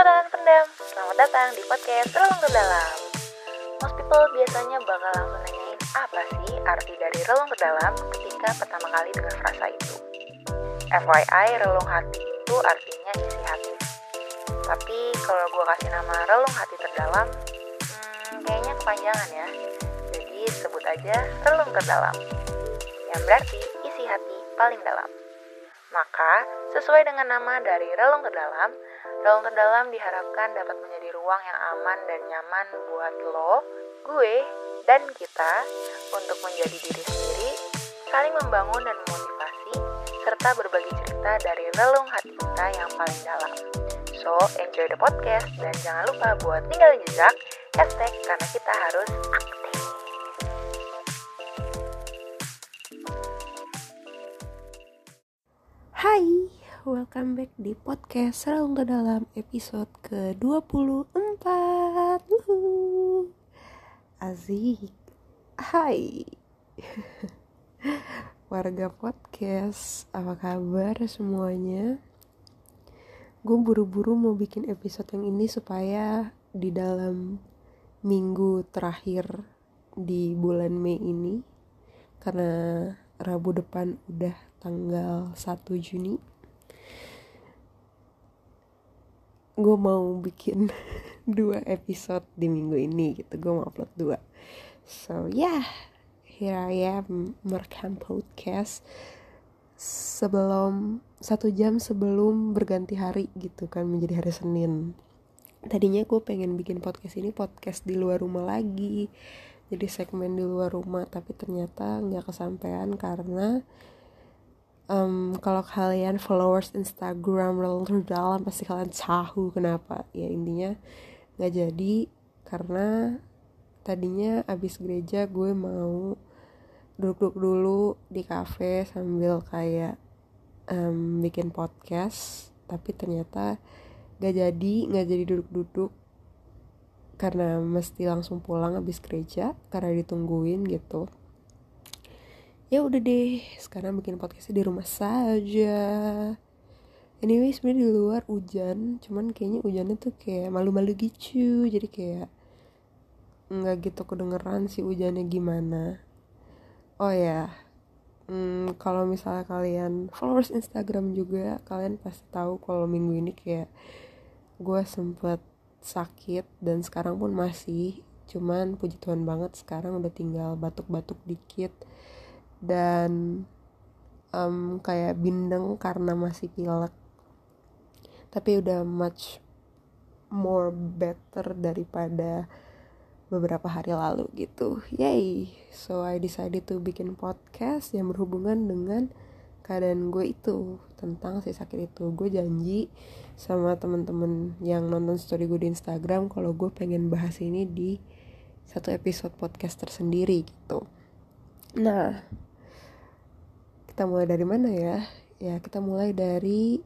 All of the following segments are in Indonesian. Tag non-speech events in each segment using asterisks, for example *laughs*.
Halo pendam, selamat datang di podcast Relung ke Dalam. Most people biasanya bakal langsung nanyain apa sih arti dari relung ke dalam ketika pertama kali dengar frasa itu. FYI, relung hati itu artinya isi hati. Tapi kalau gue kasih nama relung hati terdalam, hmm, kayaknya kepanjangan ya. Jadi sebut aja relung terdalam. Yang berarti isi hati paling dalam. Maka, sesuai dengan nama dari relung terdalam, relung terdalam diharapkan dapat menjadi ruang yang aman dan nyaman buat lo, gue, dan kita untuk menjadi diri sendiri, saling membangun dan memotivasi, serta berbagi cerita dari relung hati kita yang paling dalam. So, enjoy the podcast dan jangan lupa buat tinggalin jejak, hashtag karena kita harus aktif. Hai, welcome back di podcast ke Dalam episode ke-24 Wuhu. Azik Hai *laughs* Warga podcast, apa kabar semuanya? Gue buru-buru mau bikin episode yang ini supaya di dalam minggu terakhir di bulan Mei ini Karena Rabu depan udah tanggal 1 Juni gue mau bikin *laughs* dua episode di minggu ini gitu. Gue mau upload dua. So yeah. Here I am merekam podcast. Sebelum satu jam sebelum berganti hari gitu kan menjadi hari Senin. Tadinya gue pengen bikin podcast ini podcast di luar rumah lagi. Jadi segmen di luar rumah tapi ternyata nggak kesampaian karena um, kalau kalian followers Instagram relung terdalam pasti kalian tahu kenapa. Ya intinya nggak jadi karena tadinya abis gereja gue mau duduk-duduk dulu di cafe sambil kayak um, bikin podcast tapi ternyata gak jadi nggak jadi duduk-duduk. Karena mesti langsung pulang habis gereja karena ditungguin gitu ya udah deh sekarang bikin podcastnya di rumah saja. Anyway sebenarnya di luar hujan cuman kayaknya hujannya tuh kayak malu-malu gitu. Jadi kayak nggak gitu kedengeran sih hujannya gimana. Oh ya hmm, kalau misalnya kalian followers Instagram juga kalian pasti tahu kalau minggu ini kayak gue sempet sakit dan sekarang pun masih. Cuman puji Tuhan banget sekarang udah tinggal batuk-batuk dikit dan um, kayak bindeng karena masih pilek. Tapi udah much more better daripada beberapa hari lalu gitu. Yay! So I decided to bikin podcast yang berhubungan dengan keadaan gue itu tentang si sakit itu. Gue janji sama temen-temen yang nonton story gue di Instagram kalau gue pengen bahas ini di satu episode podcast tersendiri gitu. Nah kita mulai dari mana ya? Ya kita mulai dari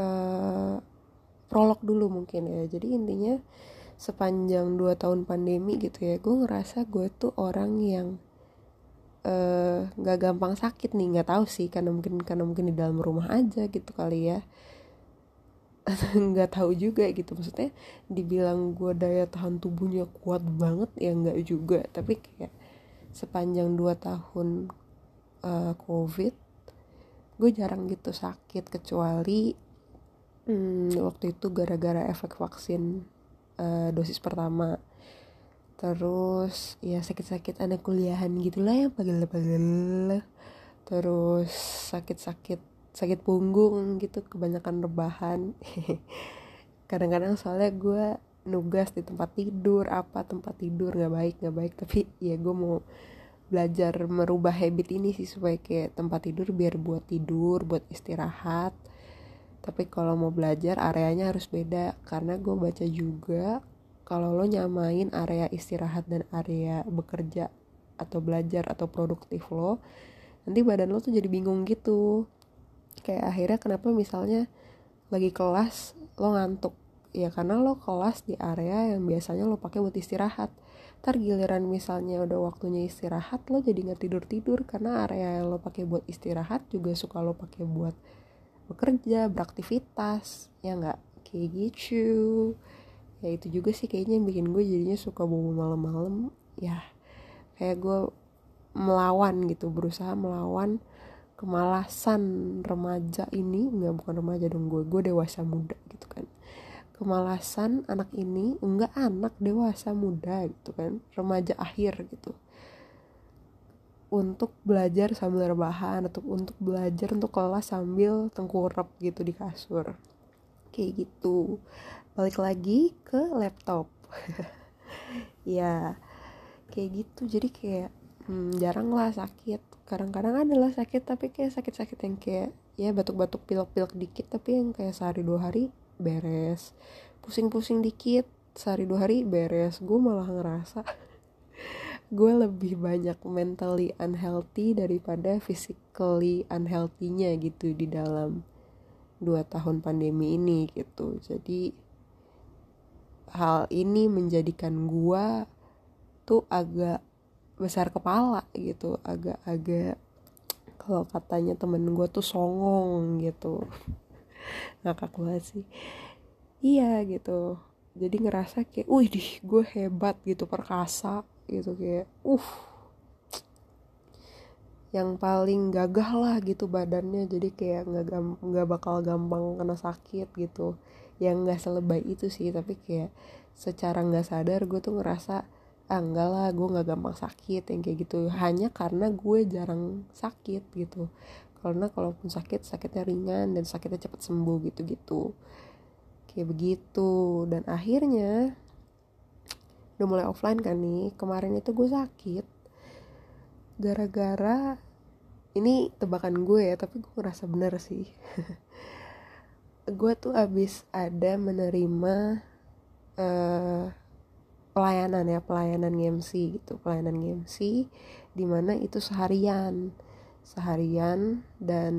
uh, prolog dulu mungkin ya. Jadi intinya sepanjang 2 tahun pandemi gitu ya gue ngerasa gue tuh orang yang uh, gampang sakit nih. Nggak tahu sih karena mungkin karena mungkin di dalam rumah aja gitu kali ya. *laughs* Nggak tahu juga gitu. Maksudnya dibilang gue daya tahan tubuhnya kuat banget ya nggak juga. Tapi kayak sepanjang 2 tahun uh, covid gue jarang gitu sakit kecuali hmm, waktu itu gara-gara efek vaksin uh, dosis pertama. Terus ya sakit-sakit anak kuliahan gitulah yang pagel-pagel terus sakit-sakit sakit punggung gitu kebanyakan rebahan. *laughs* Kadang-kadang soalnya gue nugas di tempat tidur apa tempat tidur nggak baik nggak baik. Tapi ya gue mau belajar merubah habit ini sih supaya kayak tempat tidur biar buat tidur buat istirahat. Tapi kalau mau belajar areanya harus beda. Karena gue baca juga kalau lo nyamain area istirahat dan area bekerja atau belajar atau produktif lo nanti badan lo tuh jadi bingung gitu. Kayak akhirnya kenapa misalnya lagi kelas lo ngantuk? Ya karena lo kelas di area yang biasanya lo pakai buat istirahat ntar giliran misalnya udah waktunya istirahat lo jadi nggak tidur tidur karena area yang lo pakai buat istirahat juga suka lo pakai buat bekerja beraktivitas. Ya nggak? Kayak gitu. Ya itu juga sih kayaknya yang bikin gue jadinya suka bobo malam-malam. Ya kayak gue melawan gitu berusaha melawan kemalasan remaja ini. Nggak bukan remaja dong gue. Gue dewasa muda gitu kan kemalasan anak ini enggak anak dewasa muda gitu kan remaja akhir gitu. Untuk belajar sambil rebahan atau untuk belajar untuk kelas sambil tengkurap gitu di kasur. Kayak gitu. Balik lagi ke laptop. *laughs* Ya kayak gitu. Jadi kayak hmm, jarang lah sakit. Kadang-kadang adalah sakit tapi kayak sakit-sakit yang kayak ya batuk-batuk pilek-pilek dikit tapi yang kayak sehari dua hari beres. Pusing-pusing dikit sehari dua hari beres. Gue malah ngerasa *laughs* gue lebih banyak mentally unhealthy daripada physically unhealthy-nya gitu di dalam dua tahun pandemi ini gitu. Jadi hal ini menjadikan gue tuh agak besar kepala gitu. Agak-agak kalau katanya temen gue tuh songong gitu ngakak banget sih. Iya gitu. Jadi ngerasa kayak wih dih gue hebat gitu perkasa gitu kayak uh. Yang paling gagah lah gitu badannya. Jadi kayak nggak nggak bakal gampang kena sakit gitu. Yang nggak selebay itu sih tapi kayak secara nggak sadar gue tuh ngerasa ah enggak lah gue nggak gampang sakit yang kayak gitu. Hanya karena gue jarang sakit gitu. Karena kalaupun sakit sakitnya ringan dan sakitnya cepat sembuh gitu gitu kayak begitu. Dan akhirnya udah mulai offline kan nih kemarin itu gue sakit gara-gara ini tebakan gue ya tapi gue ngerasa bener sih. *laughs* Gue tuh abis ada menerima uh, pelayanan ya pelayanan MC gitu pelayanan MC di mana itu seharian seharian dan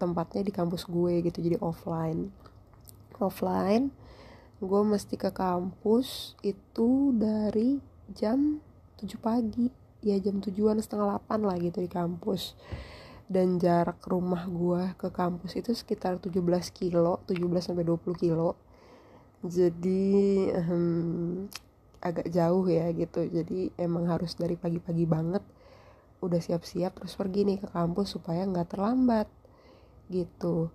tempatnya di kampus gue gitu jadi offline. Offline gue mesti ke kampus itu dari jam 7 pagi. Ya jam tujuan setengah 8 lah gitu di kampus. Dan jarak rumah gue ke kampus itu sekitar 17 kilo 17 sampai 20 kilo. Jadi um, agak jauh ya gitu. Jadi emang harus dari pagi-pagi banget udah siap-siap terus pergi nih ke kampus supaya nggak terlambat gitu.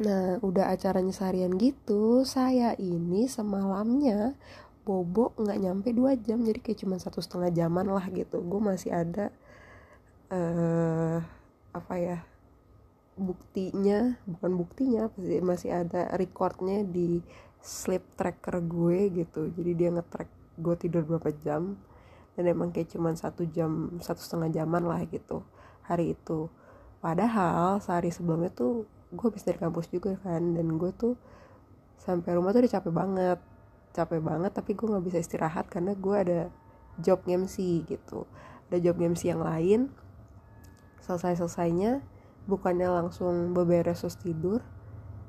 Nah udah acaranya seharian gitu saya ini semalamnya bobo nggak nyampe dua jam. Jadi kayak cuma satu setengah jaman lah gitu. Gue masih ada uh, apa ya buktinya bukan buktinya masih ada recordnya di sleep tracker gue gitu. Jadi dia ngetrack gue tidur berapa jam. Dan emang kayak cuman satu jam satu setengah jaman lah gitu hari itu. Padahal sehari sebelumnya tuh gue habis dari kampus juga kan. Dan gue tuh sampai rumah tuh udah capek banget. Capek banget tapi gue nggak bisa istirahat karena gue ada job MC gitu. Ada job MC yang lain. Selesai selesainya bukannya langsung beberes terus tidur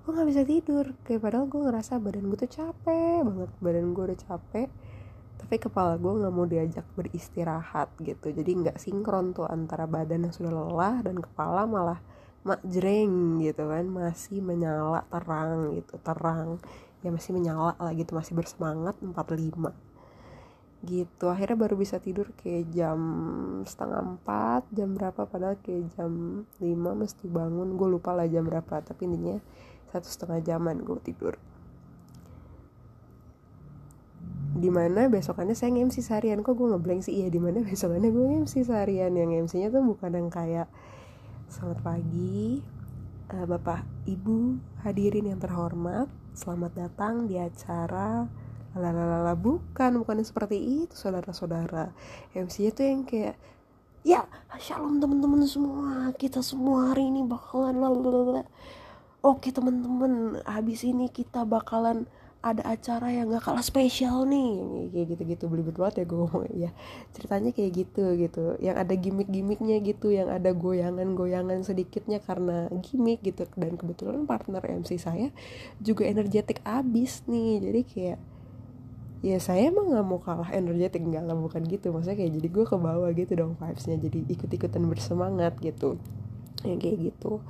gue nggak bisa tidur. Kayak padahal gue ngerasa badan gue tuh capek banget. Badan gue udah capek tapi kepala gue nggak mau diajak beristirahat gitu. Jadi nggak sinkron tuh antara badan yang sudah lelah dan kepala malah mak jreng gitu kan. Masih menyala terang gitu terang. Ya masih menyala lah gitu masih bersemangat 45 gitu. Akhirnya baru bisa tidur kayak jam setengah empat jam berapa padahal kayak jam 5 mesti bangun. Gue lupa lah jam berapa tapi intinya satu setengah jaman gue tidur. Di mana besokannya saya nge-MC seharian. Kok gue ngeblank sih? Iya di mana besokannya gue nge-MC seharian. Yang MC nya tuh bukan yang kayak selamat pagi uh, bapak ibu hadirin yang terhormat. Selamat datang di acara lalalala. Bukan bukan seperti itu saudara-saudara. MC nya tuh yang kayak ya shalom teman-teman semua. Kita semua hari ini bakalan lalala oke temen-temen habis ini kita bakalan ada acara yang gak kalah spesial nih. Kayak gitu-gitu belibet banget ya gue ngomong ya ceritanya kayak gitu gitu. Yang ada gimmick-gimmicknya gitu yang ada goyangan-goyangan sedikitnya karena gimmick gitu. Dan kebetulan partner MC saya juga energetik abis nih. Jadi kayak ya saya emang nggak mau kalah energetik. Enggak lah bukan gitu. Maksudnya kayak jadi gue ke bawah gitu dong vibesnya. Jadi ikut-ikutan bersemangat gitu. Yang kayak gitu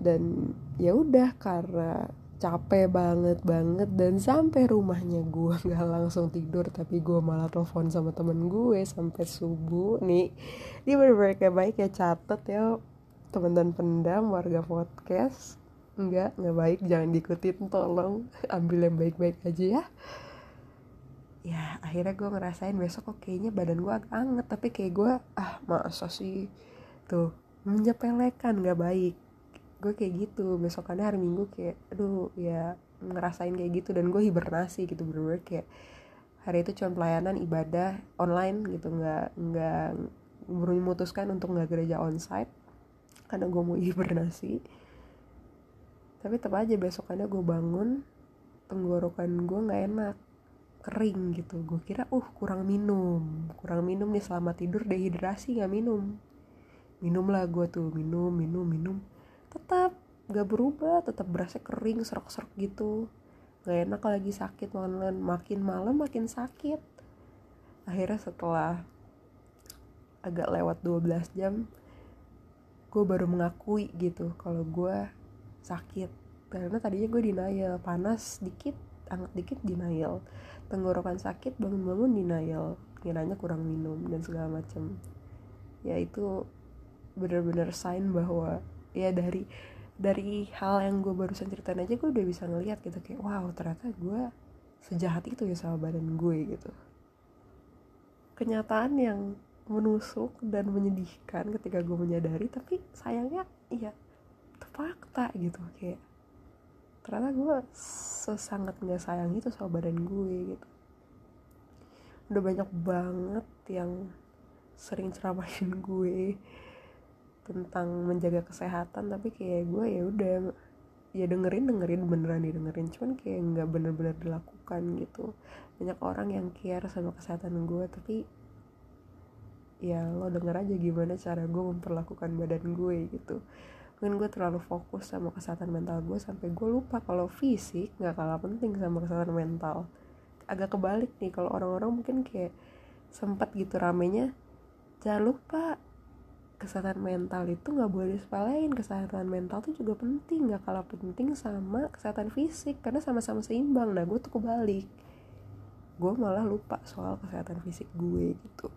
dan ya udah karena capek banget banget dan sampai rumahnya gue *laughs* nggak langsung tidur tapi gue malah telepon sama temen gue sampai subuh nih. Dia bener-bener kayak baik ya catet ya teman-teman pendam warga podcast. Enggak nggak baik jangan diikutin tolong *laughs* ambil yang baik-baik aja ya. Ya akhirnya gue ngerasain besok kok kayaknya badan gue agak anget tapi kayak gue ah masa sih? Tuh menyepelekan nggak baik gue kayak gitu. Besokannya hari minggu kayak aduh ya ngerasain kayak gitu. Dan gue hibernasi gitu bener-bener kayak hari itu cuma pelayanan ibadah online gitu. Nggak nggak memutuskan untuk nggak gereja onsite karena gue mau *laughs* hibernasi. Tapi tetap aja besokannya gue bangun tenggorokan gue nggak enak kering gitu. Gue kira uh kurang minum kurang minum nih selama tidur dehidrasi nggak minum. Minum lah gue tuh minum minum minum tetap gak berubah tetap berasa kering serok-serok gitu. Gak enak lagi sakit malam makin malam makin sakit. Akhirnya setelah agak lewat 12 jam gue baru mengakui gitu kalau gue sakit. Karena tadinya gue denial panas dikit anget dikit denial. Tenggorokan sakit bangun-bangun denial. Kiranya kurang minum dan segala macam ya itu bener-bener sign bahwa ya dari dari hal yang gue barusan ceritain aja gue udah bisa ngeliat gitu kayak wow ternyata gue sejahat itu ya sama badan gue gitu. Kenyataan yang menusuk dan menyedihkan ketika gue menyadari tapi sayangnya iya itu fakta gitu kayak ternyata gue sesangat nggak sayang itu sama badan gue gitu. Udah banyak banget yang sering ceramahin gue tentang menjaga kesehatan tapi kayak gue ya udah ya dengerin dengerin beneran didengerin. Cuman kayak nggak bener-bener dilakukan gitu. Banyak orang yang care sama kesehatan gue tapi ya lo denger aja gimana cara gue memperlakukan badan gue gitu. Mungkin gue terlalu fokus sama kesehatan mental gue sampai gue lupa kalau fisik nggak kalah penting sama kesehatan mental. Agak kebalik nih kalau orang-orang mungkin kayak sempat gitu ramenya jangan lupa kesehatan mental itu nggak boleh disepelein. Kesehatan mental tuh juga penting nggak kalah penting sama kesehatan fisik karena sama-sama seimbang. Nah gue tuh kebalik. Gue malah lupa soal kesehatan fisik gue gitu.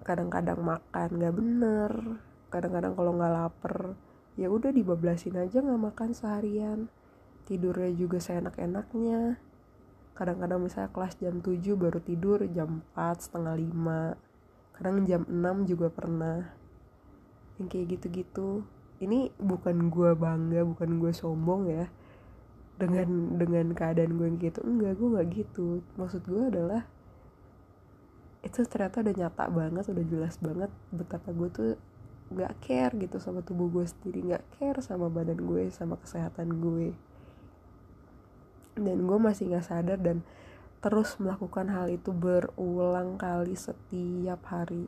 Kadang-kadang makan nggak bener kadang-kadang kalau nggak lapar ya udah dibablasin aja nggak makan seharian. Tidurnya juga seenak-enaknya. Kadang-kadang misalnya kelas jam 7 baru tidur jam 4 setengah 5 kadang jam 6 juga pernah. Yang kayak gitu-gitu. Ini bukan gue bangga bukan gue sombong ya. Dengan dengan keadaan gue yang gitu. Enggak gue nggak gitu. Maksud gue adalah itu ternyata udah nyata banget udah jelas banget betapa gue tuh nggak care gitu sama tubuh gue sendiri. Nggak care sama badan gue sama kesehatan gue. Dan gue masih nggak sadar dan terus melakukan hal itu berulang kali setiap hari.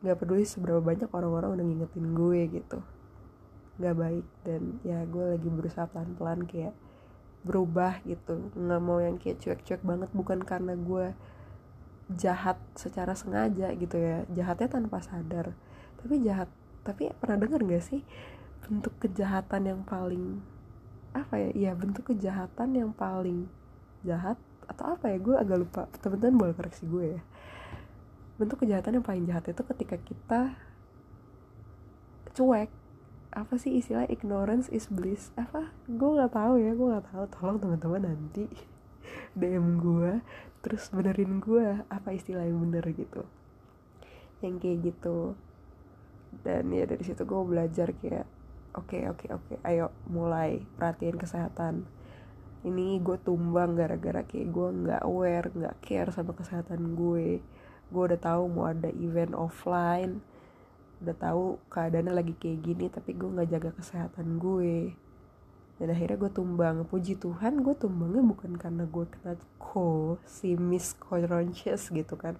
Gak peduli seberapa banyak orang-orang udah ngingetin gue gitu. Gak baik dan ya gue lagi berusaha pelan-pelan kayak berubah gitu. Nggak mau yang kayak cuek-cuek banget bukan karena gue jahat secara sengaja gitu ya. Jahatnya tanpa sadar. Tapi jahat tapi pernah dengar gak sih bentuk kejahatan yang paling apa ya ya bentuk kejahatan yang paling jahat atau apa ya gue agak lupa. Teman-teman boleh koreksi gue ya. Bentuk kejahatan yang paling jahat itu ketika kita cuek. Apa sih istilah? Ignorance is bliss. Apa? Gue nggak tahu ya gue nggak tahu. Tolong teman-teman nanti *laughs* dm gue terus benerin gue apa istilah yang bener gitu. Yang kayak gitu. Dan ya dari situ gue belajar kayak oke okay, oke okay, oke. Okay. ayo mulai perhatiin kesehatan. Ini gue tumbang gara-gara kayak gue nggak aware nggak care sama kesehatan gue. Gue udah tahu mau ada event offline udah tahu keadaannya lagi kayak gini tapi gue nggak jaga kesehatan gue. Dan akhirnya gue tumbang. Puji Tuhan gue tumbangnya bukan karena gue kena ko si Miss Coronavirus gitu kan.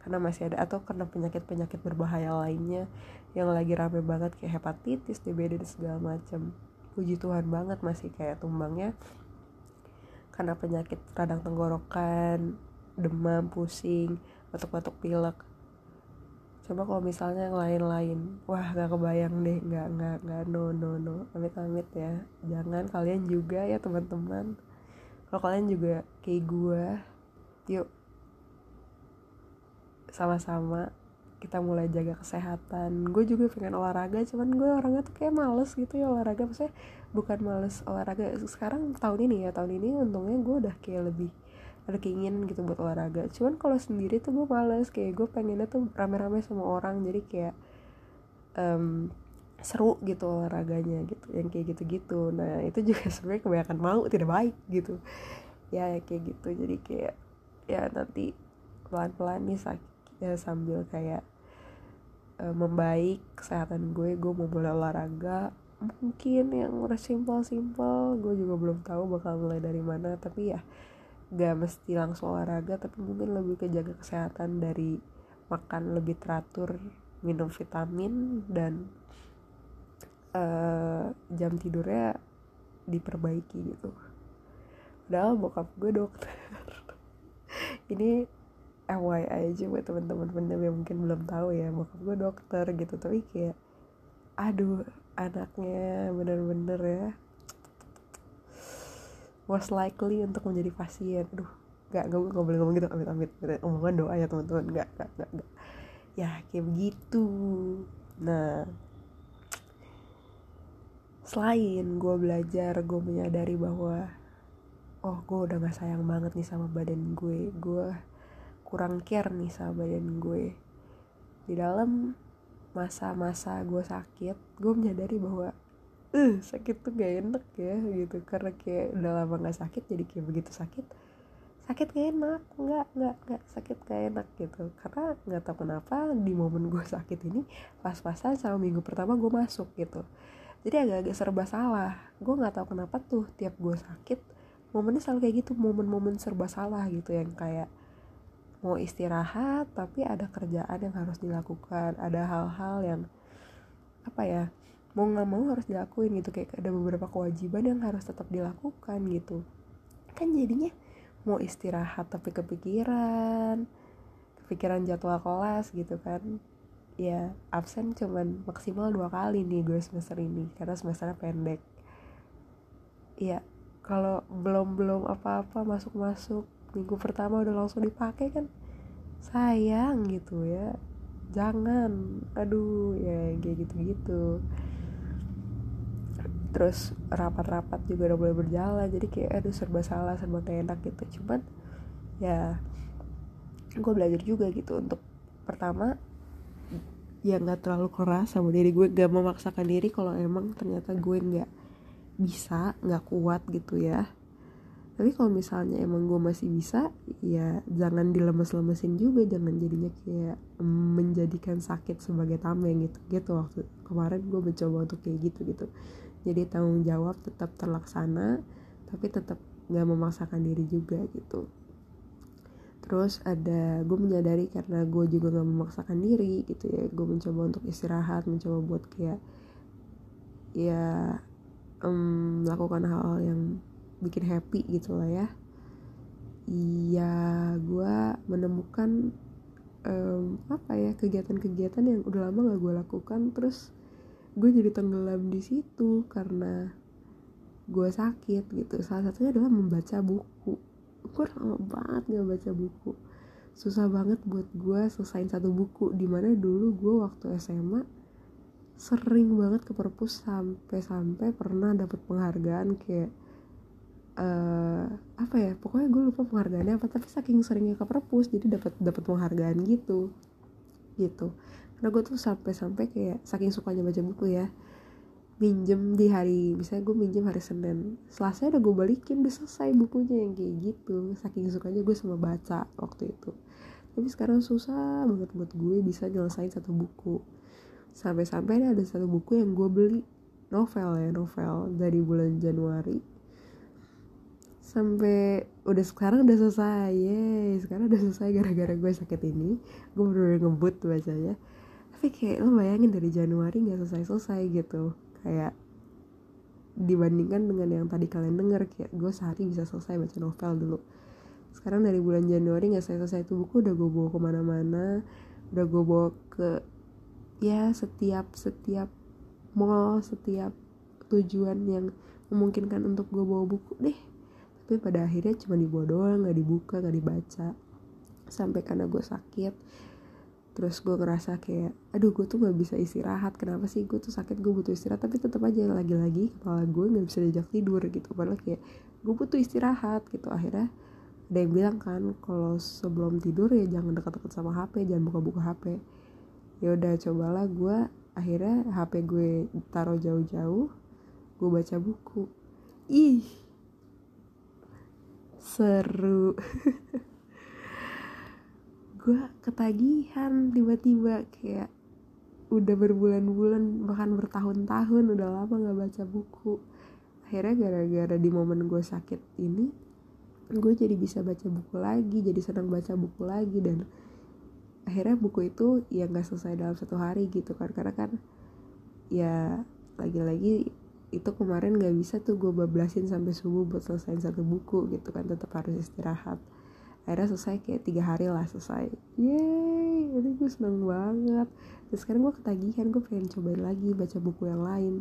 Karena masih ada atau karena penyakit-penyakit berbahaya lainnya yang lagi rame banget kayak hepatitis, DBD dan segala macam. Puji Tuhan banget masih kayak tumbangnya. Karena penyakit radang tenggorokan, demam, pusing, batuk-batuk pilek. coba kalau misalnya yang lain-lain. Wah nggak kebayang deh. Nggak nggak nggak no no no. Amit amit ya. Jangan kalian juga ya teman-teman. Kalau kalian juga kayak gue yuk. Sama-sama kita mulai jaga kesehatan. Gue juga pengen olahraga cuman gue orangnya tuh kayak males gitu ya olahraga. Maksudnya bukan males olahraga. Sekarang tahun ini ya tahun ini untungnya gue udah kayak lebih ada keinginan gitu buat olahraga. Cuman kalau sendiri tuh gue males. Kayak gue pengennya tuh rame-rame sama orang. Jadi kayak um, seru gitu olahraganya gitu yang kayak gitu-gitu. Nah itu juga *laughs* sebenarnya kebanyakan mau tidak baik gitu. Ya kayak gitu. Jadi kayak ya nanti pelan-pelan nih sakit ya sambil kayak uh, membaik kesehatan gue gue mau mulai olahraga mungkin yang udah simpel-simpel gue juga belum tahu bakal mulai dari mana tapi ya gak mesti langsung olahraga tapi mungkin lebih ke jaga kesehatan dari makan lebih teratur minum vitamin dan uh, jam tidurnya diperbaiki gitu. Padahal bokap gue dokter. *laughs* Ini FYI aja buat teman-teman pendem yang mungkin belum tahu ya bokap gue dokter gitu. Tapi kayak aduh anaknya bener-bener ya was likely untuk menjadi pasien. Aduh gak gak gak boleh ngomong gitu amit amit. Omongan doa ya teman-teman. Gak gak gak gak ya kayak begitu. Nah selain gue belajar gue menyadari bahwa oh gue udah gak sayang banget nih sama badan gue gue kurang care nih sama badan gue. Di dalam masa-masa gue sakit gue menyadari bahwa eh sakit tuh gak enak ya gitu. Karena kayak udah lama gak sakit jadi kayak begitu sakit sakit gak enak nggak nggak nggak sakit gak enak gitu. Karena nggak tahu kenapa di momen gue sakit ini pas-pasan sama minggu pertama gue masuk gitu. Jadi agak-agak serba salah. Gue nggak tahu kenapa tuh tiap gue sakit momennya selalu kayak gitu momen-momen serba salah gitu yang kayak mau istirahat tapi ada kerjaan yang harus dilakukan ada hal-hal yang apa ya mau nggak mau harus dilakuin gitu kayak ada beberapa kewajiban yang harus tetap dilakukan gitu. Kan jadinya mau istirahat tapi kepikiran kepikiran jadwal kelas gitu kan. Ya absen cuman maksimal dua kali nih gue semester ini karena semesternya pendek. Ya kalau belum belum apa-apa masuk masuk minggu pertama udah langsung dipakai kan sayang gitu ya. Jangan. Aduh ya kayak gitu gitu terus rapat-rapat juga udah boleh berjalan jadi kayak aduh serba salah serba gak enak gitu. Cuman ya gue belajar juga gitu untuk pertama ya nggak terlalu keras sama diri gue gak memaksakan diri kalau emang ternyata gue nggak bisa nggak kuat gitu ya tapi kalau misalnya emang gue masih bisa ya jangan dilemes-lemesin juga jangan jadinya kayak menjadikan sakit sebagai tameng gitu. Gitu waktu kemarin gue mencoba untuk kayak gitu gitu jadi tanggung jawab tetap terlaksana tapi tetap nggak memaksakan diri juga gitu. Terus ada gue menyadari karena gue juga nggak memaksakan diri gitu ya. Gue mencoba untuk istirahat mencoba buat kayak ya um, melakukan hal-hal yang bikin happy gitu lah ya. Iya gue menemukan um, apa ya kegiatan-kegiatan yang udah lama gak gue lakukan terus gue jadi tenggelam di situ karena gue sakit gitu. Salah satunya adalah membaca buku. Gue lama banget gak baca buku. Susah banget buat gue selesain satu buku di mana dulu gue waktu SMA sering banget ke perpus sampai-sampai pernah dapat penghargaan kayak apa ya pokoknya gue lupa penghargaannya apa tapi saking seringnya ke perpus jadi dapat dapat penghargaan gitu. Gitu. Karena gue tuh sampai-sampai kayak saking sukanya baca buku ya minjem di hari misalnya gue minjem hari Senin Selasa udah gue balikin udah selesai bukunya yang kayak gitu. Saking sukanya gue sama baca waktu itu. Tapi sekarang susah banget buat gue bisa nyelesain satu buku. Sampai-sampai ada satu buku yang gue beli novel ya novel dari bulan Januari sampai udah sekarang udah selesai. Ya sekarang udah selesai gara-gara gue sakit ini. Gue bener-bener ngebut bacanya. Tapi kayak lo bayangin dari Januari nggak selesai-selesai gitu. Kayak dibandingkan dengan yang tadi kalian denger kayak gue sehari bisa selesai baca novel dulu. Sekarang dari bulan Januari nggak selesai-selesai itu buku udah gue bawa ke mana-mana. Udah gue bawa ke ya setiap setiap mall setiap tujuan yang memungkinkan untuk gue bawa buku. Deh tapi pada akhirnya cuma dibawa doang nggak dibuka nggak dibaca. Sampai karena gue sakit terus gue ngerasa kayak aduh gue tuh nggak bisa istirahat kenapa sih gue tuh sakit gue butuh istirahat tapi tetap aja lagi-lagi kepala gue nggak bisa diajak tidur gitu. Padahal kayak gue butuh istirahat gitu. Akhirnya ada yang bilang kan kalau sebelum tidur ya jangan dekat-dekat sama HP jangan buka-buka HP ya udah cobalah gue akhirnya HP gue taruh jauh-jauh gue baca buku. Ih seru. *laughs* Gue ketagihan tiba-tiba kayak udah berbulan-bulan bahkan bertahun-tahun udah lama nggak baca buku. Akhirnya gara-gara di momen gue sakit ini gue jadi bisa baca buku lagi jadi senang baca buku lagi dan akhirnya buku itu ya nggak selesai dalam satu hari gitu kan. Karena kan ya lagi-lagi itu kemarin nggak bisa tuh gue bablasin sampai subuh buat selesai satu buku gitu kan tetap harus istirahat. Akhirnya selesai kayak tiga hari lah selesai. Yeay ini gue seneng banget. Terus sekarang gue ketagihan gue pengen cobain lagi baca buku yang lain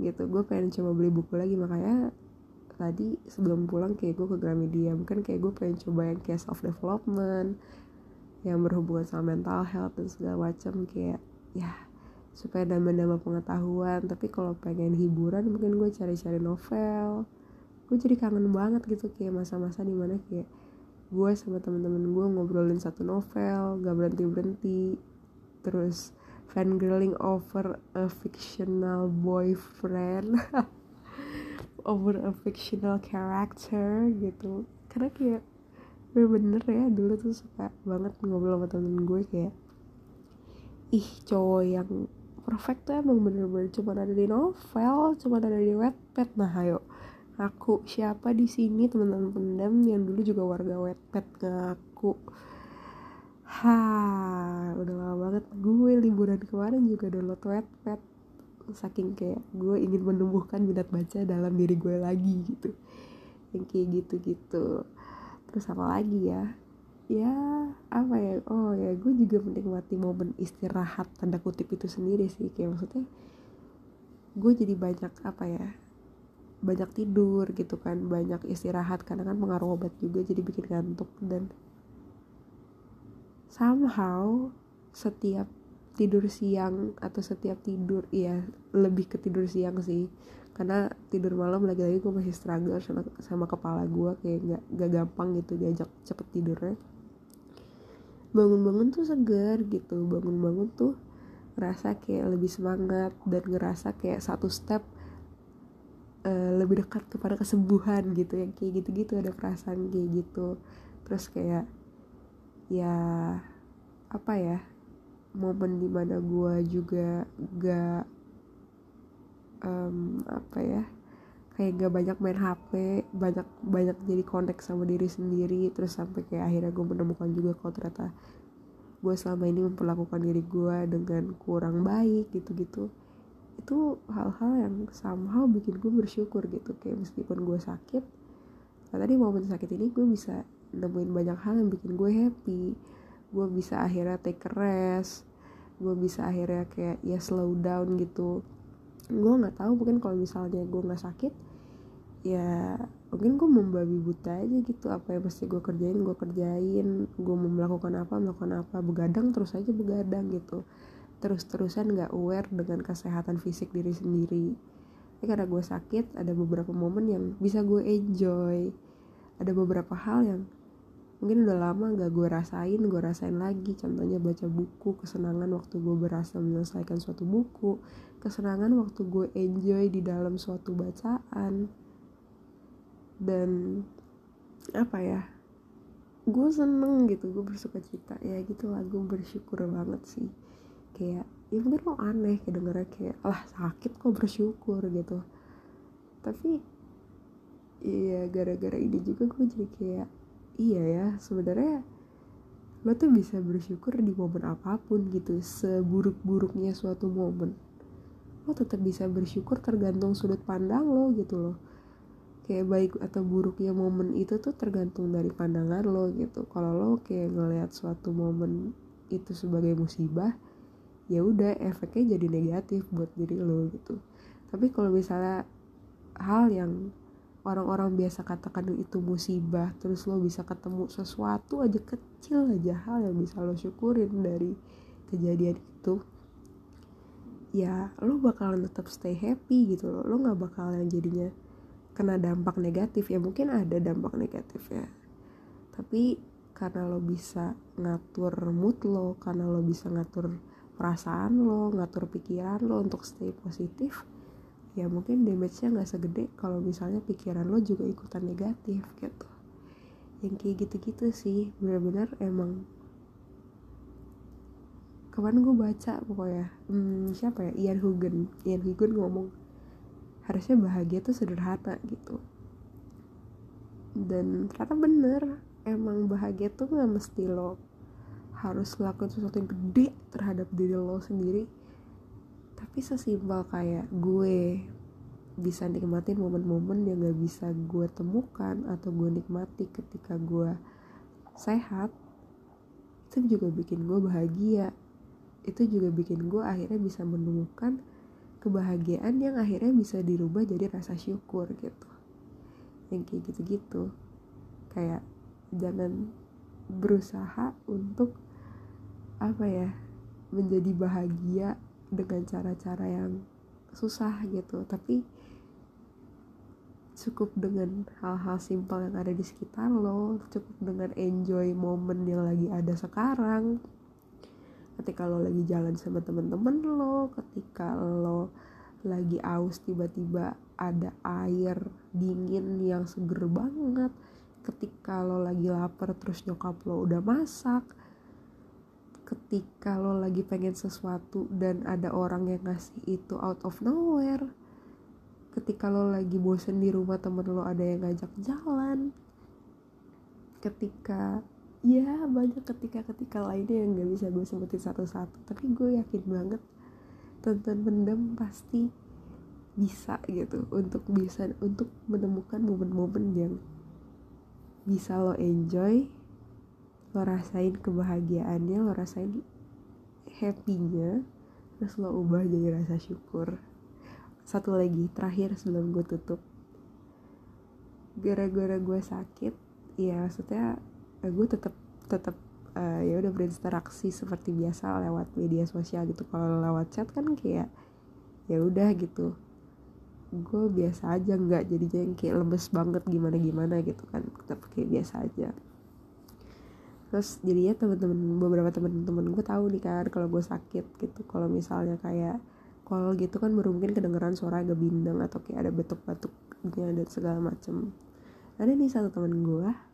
gitu. Gue pengen coba beli buku lagi makanya tadi sebelum pulang kayak gue ke Gramedia mungkin kayak gue pengen coba yang self development yang berhubungan sama mental health dan segala macam kayak ya supaya nambah-nambah pengetahuan tapi kalau pengen hiburan mungkin gue cari-cari novel. Gue jadi kangen banget gitu kayak masa-masa di mana kayak gue sama temen-temen gue ngobrolin satu novel gak berhenti berhenti terus fangirling over a fictional boyfriend *laughs* over a fictional character gitu. Karena kayak bener-bener ya dulu tuh suka banget ngobrol sama temen gue kayak ih cowok yang perfect tuh emang bener-bener. Cuma ada di novel cuma ada di webpad nah ayo. Aku siapa di sini teman-teman pendam? Yang dulu juga warga wetpad ngaku ha udah lama banget. Gue liburan kemarin juga download wetpad saking kayak gue ingin menumbuhkan minat baca dalam diri gue lagi gitu. Yang kayak gitu-gitu. Terus apa lagi ya ya apa ya? Oh ya gue juga menikmati momen istirahat tanda kutip itu sendiri sih. Kayak maksudnya gue jadi banyak apa ya banyak tidur gitu kan banyak istirahat. Karena kan pengaruh obat juga jadi bikin ngantuk. Dan somehow setiap tidur siang atau setiap tidur iya lebih ke tidur siang sih. Karena tidur malam lagi-lagi gue masih struggle sama, sama kepala gue kayak gak, gak gampang gitu diajak cepet tidurnya bangun-bangun tuh segar gitu. Bangun-bangun tuh ngerasa kayak lebih semangat dan ngerasa kayak satu step uh, lebih dekat kepada kesembuhan gitu. Yang kayak gitu-gitu ada perasaan kayak gitu. Terus kayak ya apa ya momen di mana gue juga gak um, apa ya kayak gak banyak main HP banyak banyak jadi kontak sama diri sendiri terus sampai kayak akhirnya gue menemukan juga kalau ternyata gue selama ini memperlakukan diri gue dengan kurang baik gitu-gitu. Itu hal-hal yang somehow bikin gue bersyukur gitu kayak meskipun gue sakit nah tadi momen sakit ini gue bisa nemuin banyak hal yang bikin gue happy. Gue bisa akhirnya take a rest gue bisa akhirnya kayak ya slow down gitu. Gue nggak tahu mungkin kalau misalnya gue nggak sakit ya mungkin gue membabi buta aja gitu apa yang mesti gue kerjain gue kerjain gue mau melakukan apa melakukan apa begadang terus aja begadang gitu. Terus-terusan gak aware dengan kesehatan fisik diri sendiri. Tapi karena gue sakit ada beberapa momen yang bisa gue enjoy. Ada beberapa hal yang mungkin udah lama gak gue rasain gue rasain lagi. Contohnya baca buku kesenangan waktu gue berhasil menyelesaikan suatu buku kesenangan waktu gue enjoy di dalam suatu bacaan dan apa ya gue seneng gitu gue bersuka cita. Ya gitu lah gue bersyukur banget sih. Kayak ya mungkin lo aneh kayak dengernya kayak lah sakit kok bersyukur gitu. Tapi iya gara-gara ini juga gue jadi kayak iya ya sebenarnya lo tuh bisa bersyukur di momen apa pun gitu seburuk-buruknya suatu momen. Lo tetap bisa bersyukur tergantung sudut pandang lo gitu loh kayak baik atau buruknya momen itu tuh tergantung dari pandangan lo gitu. Kalau lo kayak ngelihat suatu momen itu sebagai musibah ya udah efeknya jadi negatif buat diri lo gitu. Tapi kalau misalnya hal yang orang-orang biasa katakan itu musibah terus lo bisa ketemu sesuatu aja kecil aja hal yang bisa lo syukurin dari kejadian itu ya lo bakalan tetap stay happy gitu loh. Lo nggak bakalan jadinya kena dampak negatif ya mungkin ada dampak negatif ya. Tapi karena lo bisa ngatur mood lo karena lo bisa ngatur perasaan lo ngatur pikiran lo untuk stay positif ya mungkin damage-nya nggak segede kalau misalnya pikiran lo juga ikutan negatif gitu. Yang kayak gitu-gitu sih benar-benar emang kemarin gue baca pokoknya hmm, siapa ya? Ian Hugen Ian Hugen ngomong harusnya bahagia tuh sederhana gitu. Dan ternyata bener emang bahagia tuh nggak mesti lo harus ngelakuin sesuatu yang gede terhadap diri lo sendiri. Tapi sesimpel kayak gue bisa nikmatin momen-momen yang gak bisa gue temukan atau gue nikmati ketika gue sehat itu juga bikin gue bahagia. Itu juga bikin gue akhirnya bisa menemukan kebahagiaan yang akhirnya bisa dirubah jadi rasa syukur gitu. Yang kayak gitu-gitu. Kayak jangan berusaha untuk apa ya menjadi bahagia dengan cara-cara yang susah gitu. Tapi cukup dengan hal-hal simpel yang ada di sekitar lo cukup dengan enjoy momen yang lagi ada sekarang ketika lo lagi jalan sama temen-temen lo ketika lo lagi aus tiba-tiba ada air dingin yang seger banget ketika lo lagi lapar terus nyokap lo udah masak ketika lo lagi pengen sesuatu dan ada orang yang ngasih itu out of nowhere ketika lo lagi bosen di rumah temen lo ada yang ngajak jalan ketika ya banyak ketika-ketika lainnya yang gak bisa gue sebutin satu-satu. Tapi gue yakin banget tonton pendem pasti bisa gitu untuk bisa untuk menemukan momen-momen yang bisa lo enjoy lo rasain kebahagiaannya lo rasain happynya terus lo ubah jadi rasa syukur. Satu lagi terakhir sebelum gue tutup. Gara-gara gue sakit ya maksudnya eh, gue tetap tetap uh, ya udah berinteraksi seperti biasa lewat media sosial gitu. Kalau lewat chat kan kayak ya udah gitu. Gue biasa aja nggak jadinya yang kayak lemes banget gimana gimana gitu kan. Tetap kayak biasa aja. Terus jadinya temen-temen beberapa temen-temen gue tahu nih kan kalau gue sakit gitu. Kalau misalnya kayak call gitu kan baru mungkin kedengeran suara agak bindeng atau kayak ada batuk-batuknya dan segala macem. Ada nih satu temen gue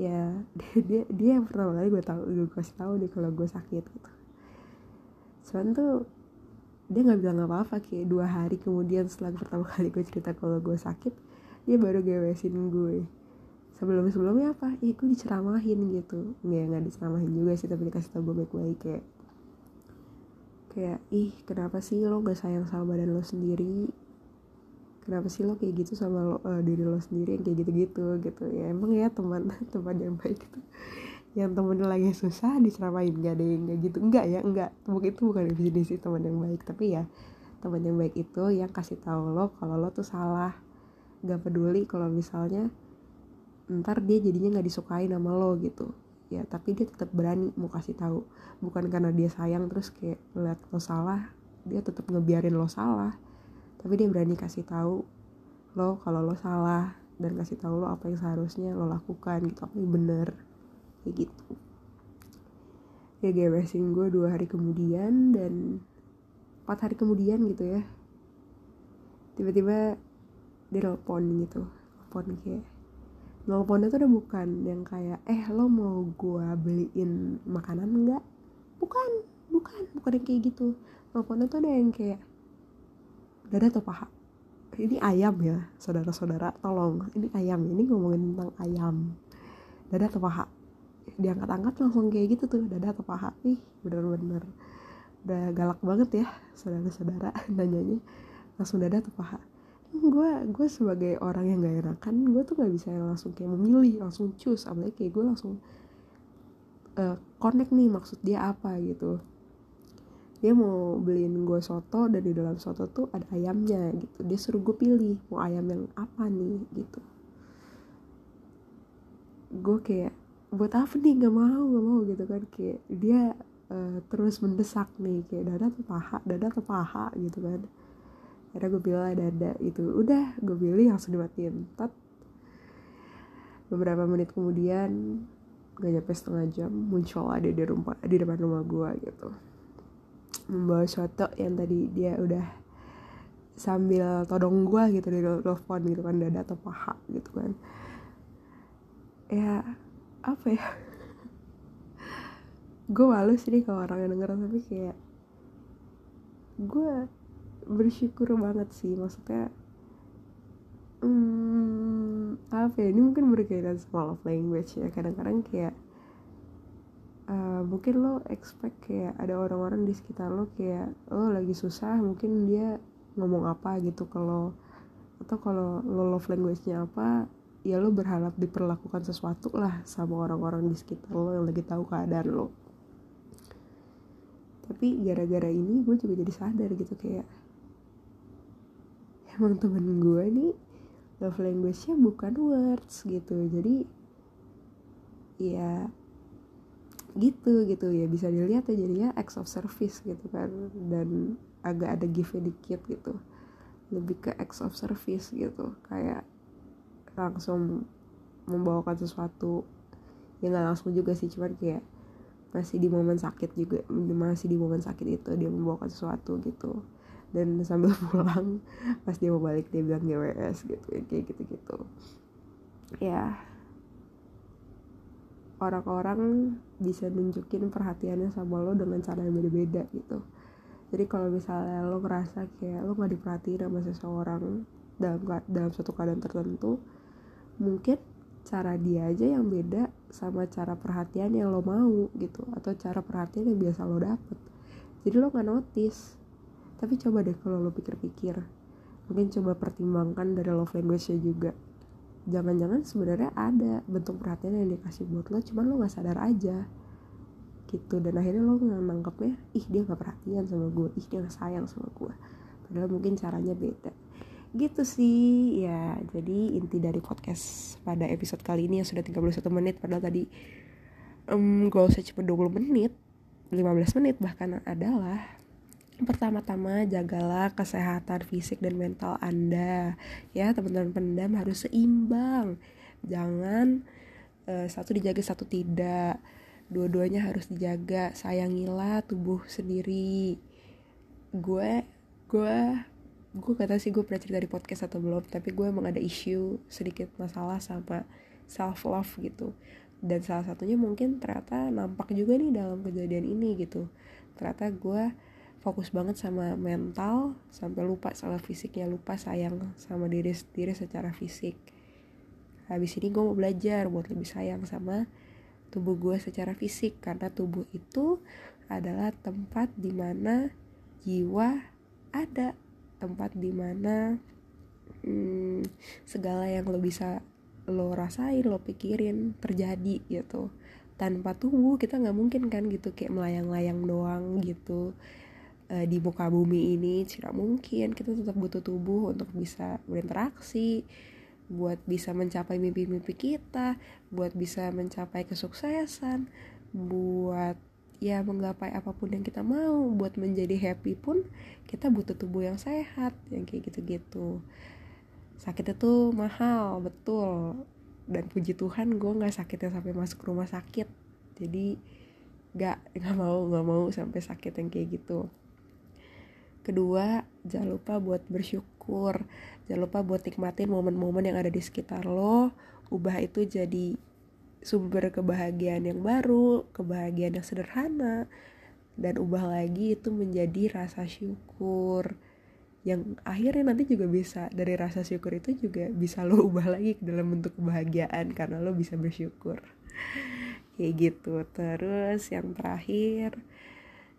ya dia, *laughs* dia dia yang pertama kali gue tahu gue kasih tahu nih kalau gue sakit gitu. Cuman tuh dia nggak bilang apa-apa kayak dua hari kemudian setelah pertama *laughs* kali gue cerita kalau gue sakit dia baru gewesin gue. Sebelum sebelumnya apa? Ya gue diceramahin gitu. Nggak nggak diceramahin juga sih tapi dikasih tau gue baik-baik kayak kayak ih kenapa sih lo gak sayang sama badan lo sendiri kenapa sih lo kayak gitu sama lo, uh, diri lo sendiri yang kayak gitu-gitu? Gitu. Ya emang ya teman *laughs* teman yang baik itu yang temennya lagi susah diceramahin gak ada yang kayak gitu. Enggak ya enggak mungkin itu bukan definisi teman yang baik tapi ya teman yang baik itu yang kasih tahu lo kalau lo tuh salah. Gak peduli kalau misalnya ntar dia jadinya nggak disukai nama lo gitu. Ya tapi dia tetap berani mau kasih tahu. Bukan karena dia sayang terus kayak ngeliat lo salah dia tetap ngebiarin lo salah tapi dia berani kasih tahu lo kalau lo salah dan kasih tahu lo apa yang seharusnya lo lakukan gitu apa yang bener kayak gitu. Ya gebesin gue dua hari kemudian dan empat hari kemudian gitu ya. Tiba-tiba dia telepon gitu telepon kayak nelponnya tuh udah bukan yang kayak eh lo mau gue beliin makanan enggak bukan bukan bukan yang kayak gitu. Nelponnya tuh ada yang kayak dada atau paha? Ini ayam ya saudara-saudara tolong. Ini ayam ini ngomongin tentang ayam. Dada atau paha? Diangkat-angkat langsung kayak gitu tuh dada atau paha. Ih bener-bener. Udah galak banget ya saudara-saudara *laughs* nanyanya. Langsung dada atau paha? Gue gue sebagai orang yang gak enakan gue tuh nggak bisa langsung kayak memilih langsung cus apalagi kayak gue langsung uh, connect nih maksud dia apa gitu dia mau beliin gue soto dan di dalam soto tuh ada ayamnya gitu. Dia suruh gue pilih mau ayam yang apa nih gitu. Gue kayak buat apa nih? Nggak mau nggak mau gitu kan. Kayak dia uh, terus mendesak nih kayak dada atau paha dada atau paha gitu kan. Akhirnya gue bilang dada itu udah gue pilih langsung dimatiin. Tat beberapa menit kemudian gak nyampe setengah jam muncul ada di rumah di depan rumah gue gitu membawa soto yang tadi dia udah sambil todong gue gitu di telepon gitu kan dada atau paha gitu kan. Ya apa ya? *laughs* Gue malu sih nih kalau orang yang denger tapi kayak gue bersyukur banget sih maksudnya hmm, apa ya ini mungkin berkaitan sama love language ya. Kadang-kadang kayak uh, mungkin lo expect kayak ada orang-orang di sekitar lo kayak lo lagi susah mungkin dia ngomong apa gitu kalau atau kalau lo love language-nya apa ya lo berharap diperlakukan sesuatu lah sama orang-orang di sekitar lo yang lagi tahu keadaan lo. Tapi gara-gara ini gue juga jadi sadar gitu kayak emang temen gue nih love language-nya bukan words gitu. Jadi ya gitu gitu. Ya bisa dilihat ya jadinya acts of service gitu kan. Dan agak ada give dikit gitu. Lebih ke acts of service gitu. Kayak langsung membawakan sesuatu. Ya nggak langsung juga sih cuman kayak masih di momen sakit juga masih di momen sakit itu dia membawakan sesuatu gitu. Dan sambil *laughs* pulang pas dia mau balik dia bilang GWS gitu kayak gitu gitu ya orang-orang bisa nunjukin perhatiannya sama lo dengan cara yang beda-beda gitu. Jadi kalau misalnya lo ngerasa kayak lo gak diperhatiin sama seseorang dalam dalam suatu keadaan tertentu mungkin cara dia aja yang beda sama cara perhatian yang lo mau gitu atau cara perhatian yang biasa lo dapet. Jadi lo nggak notice. Tapi coba deh kalau lo pikir-pikir mungkin coba pertimbangkan dari love language nya juga jangan-jangan sebenarnya ada bentuk perhatian yang dikasih buat lo cuman lo nggak sadar aja. Gitu. Dan akhirnya lo nangkepnya ih dia nggak perhatian sama gue. Ih dia nggak sayang sama gue. Padahal mungkin caranya beda. Gitu sih. Ya jadi inti dari podcast pada episode kali ini yang sudah 31 menit. Padahal tadi um, goal saya cuma 20 menit 15 menit bahkan adalah pertama-tama jagalah kesehatan fisik dan mental Anda. Ya teman-teman pendam harus seimbang. Jangan uh, satu dijaga satu tidak. Dua-duanya harus dijaga. Sayangilah tubuh sendiri. Gue gue gue kata sih gue pernah cerita di podcast atau belum tapi gue emang ada isu sedikit masalah sama self love gitu. Dan salah satunya mungkin ternyata nampak juga nih dalam kejadian ini gitu. Ternyata gue fokus banget sama mental sampai lupa sama fisiknya lupa sayang sama diri sendiri secara fisik. Habis ini gue mau belajar buat lebih sayang sama tubuh gue secara fisik karena tubuh itu adalah tempat di mana jiwa ada. Tempat di mana hmm, segala yang lo bisa lo rasain lo pikirin terjadi gitu. Tanpa tubuh kita nggak mungkin kan gitu kayak melayang-layang doang gitu uh, di muka bumi ini tidak mungkin kita tetap butuh tubuh untuk bisa berinteraksi buat bisa mencapai mimpi-mimpi kita buat bisa mencapai kesuksesan buat ya menggapai apa pun yang kita mau buat menjadi happy pun kita butuh tubuh yang sehat yang kayak gitu-gitu. Sakit itu mahal betul. Dan puji Tuhan gue nggak sakitnya sampai masuk rumah sakit. Jadi nggak nggak mau nggak mau sampai sakit yang kayak gitu kedua jangan lupa buat bersyukur. Jangan lupa buat nikmatin momen-momen yang ada di sekitar lo. Ubah itu jadi sumber kebahagiaan yang baru kebahagiaan yang sederhana. Dan ubah lagi itu menjadi rasa syukur. Yang akhirnya nanti juga bisa dari rasa syukur itu juga bisa lo *laughs* ubah lagi ke dalam bentuk kebahagiaan karena lo bisa bersyukur. Kayak gitu. Terus yang terakhir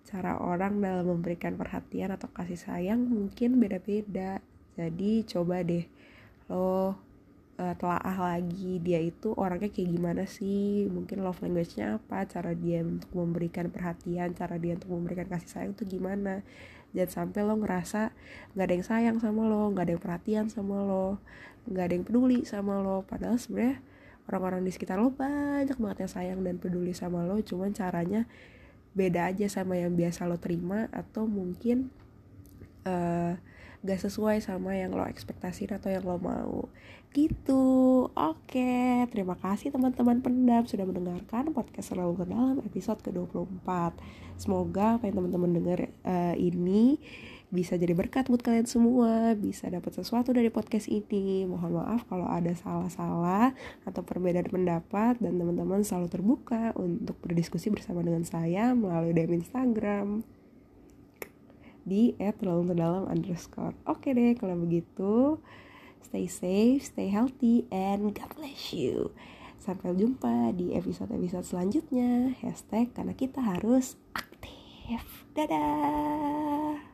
cara orang dalam memberikan perhatian atau kasih sayang mungkin beda-beda. Jadi coba deh lo uh, telaah lagi dia itu orangnya kayak gimana sih? Mungkin love language-nya apa? Cara dia untuk memberikan perhatian cara dia untuk memberikan kasih sayang tuh gimana? Jangan sampai lo ngerasa nggak ada yang sayang sama lo nggak ada yang perhatian sama lo nggak ada yang peduli sama lo. Padahal sebenarnya orang-orang di sekitar lo banyak banget yang sayang dan peduli sama lo. Cuman caranya beda aja sama yang biasa lo terima atau mungkin uh, gak sesuai sama yang lo ekspektasiin atau yang lo mau. Gitu. Oke terima kasih teman-teman pendam sudah mendengarkan podcast selalu ke dalam episode ke-24 semoga apa yang teman-teman dengar uh, ini bisa jadi berkat buat kalian semua bisa dapat sesuatu dari podcast ini mohon maaf kalau ada salah-salah atau perbedaan pendapat dan teman-teman selalu terbuka untuk berdiskusi bersama dengan saya melalui DM Instagram di @terlalu underscore. Oke deh kalau begitu stay safe, stay healthy, and God bless you. Sampai jumpa di episode-episode selanjutnya. Hashtag karena kita harus aktif. Dadah.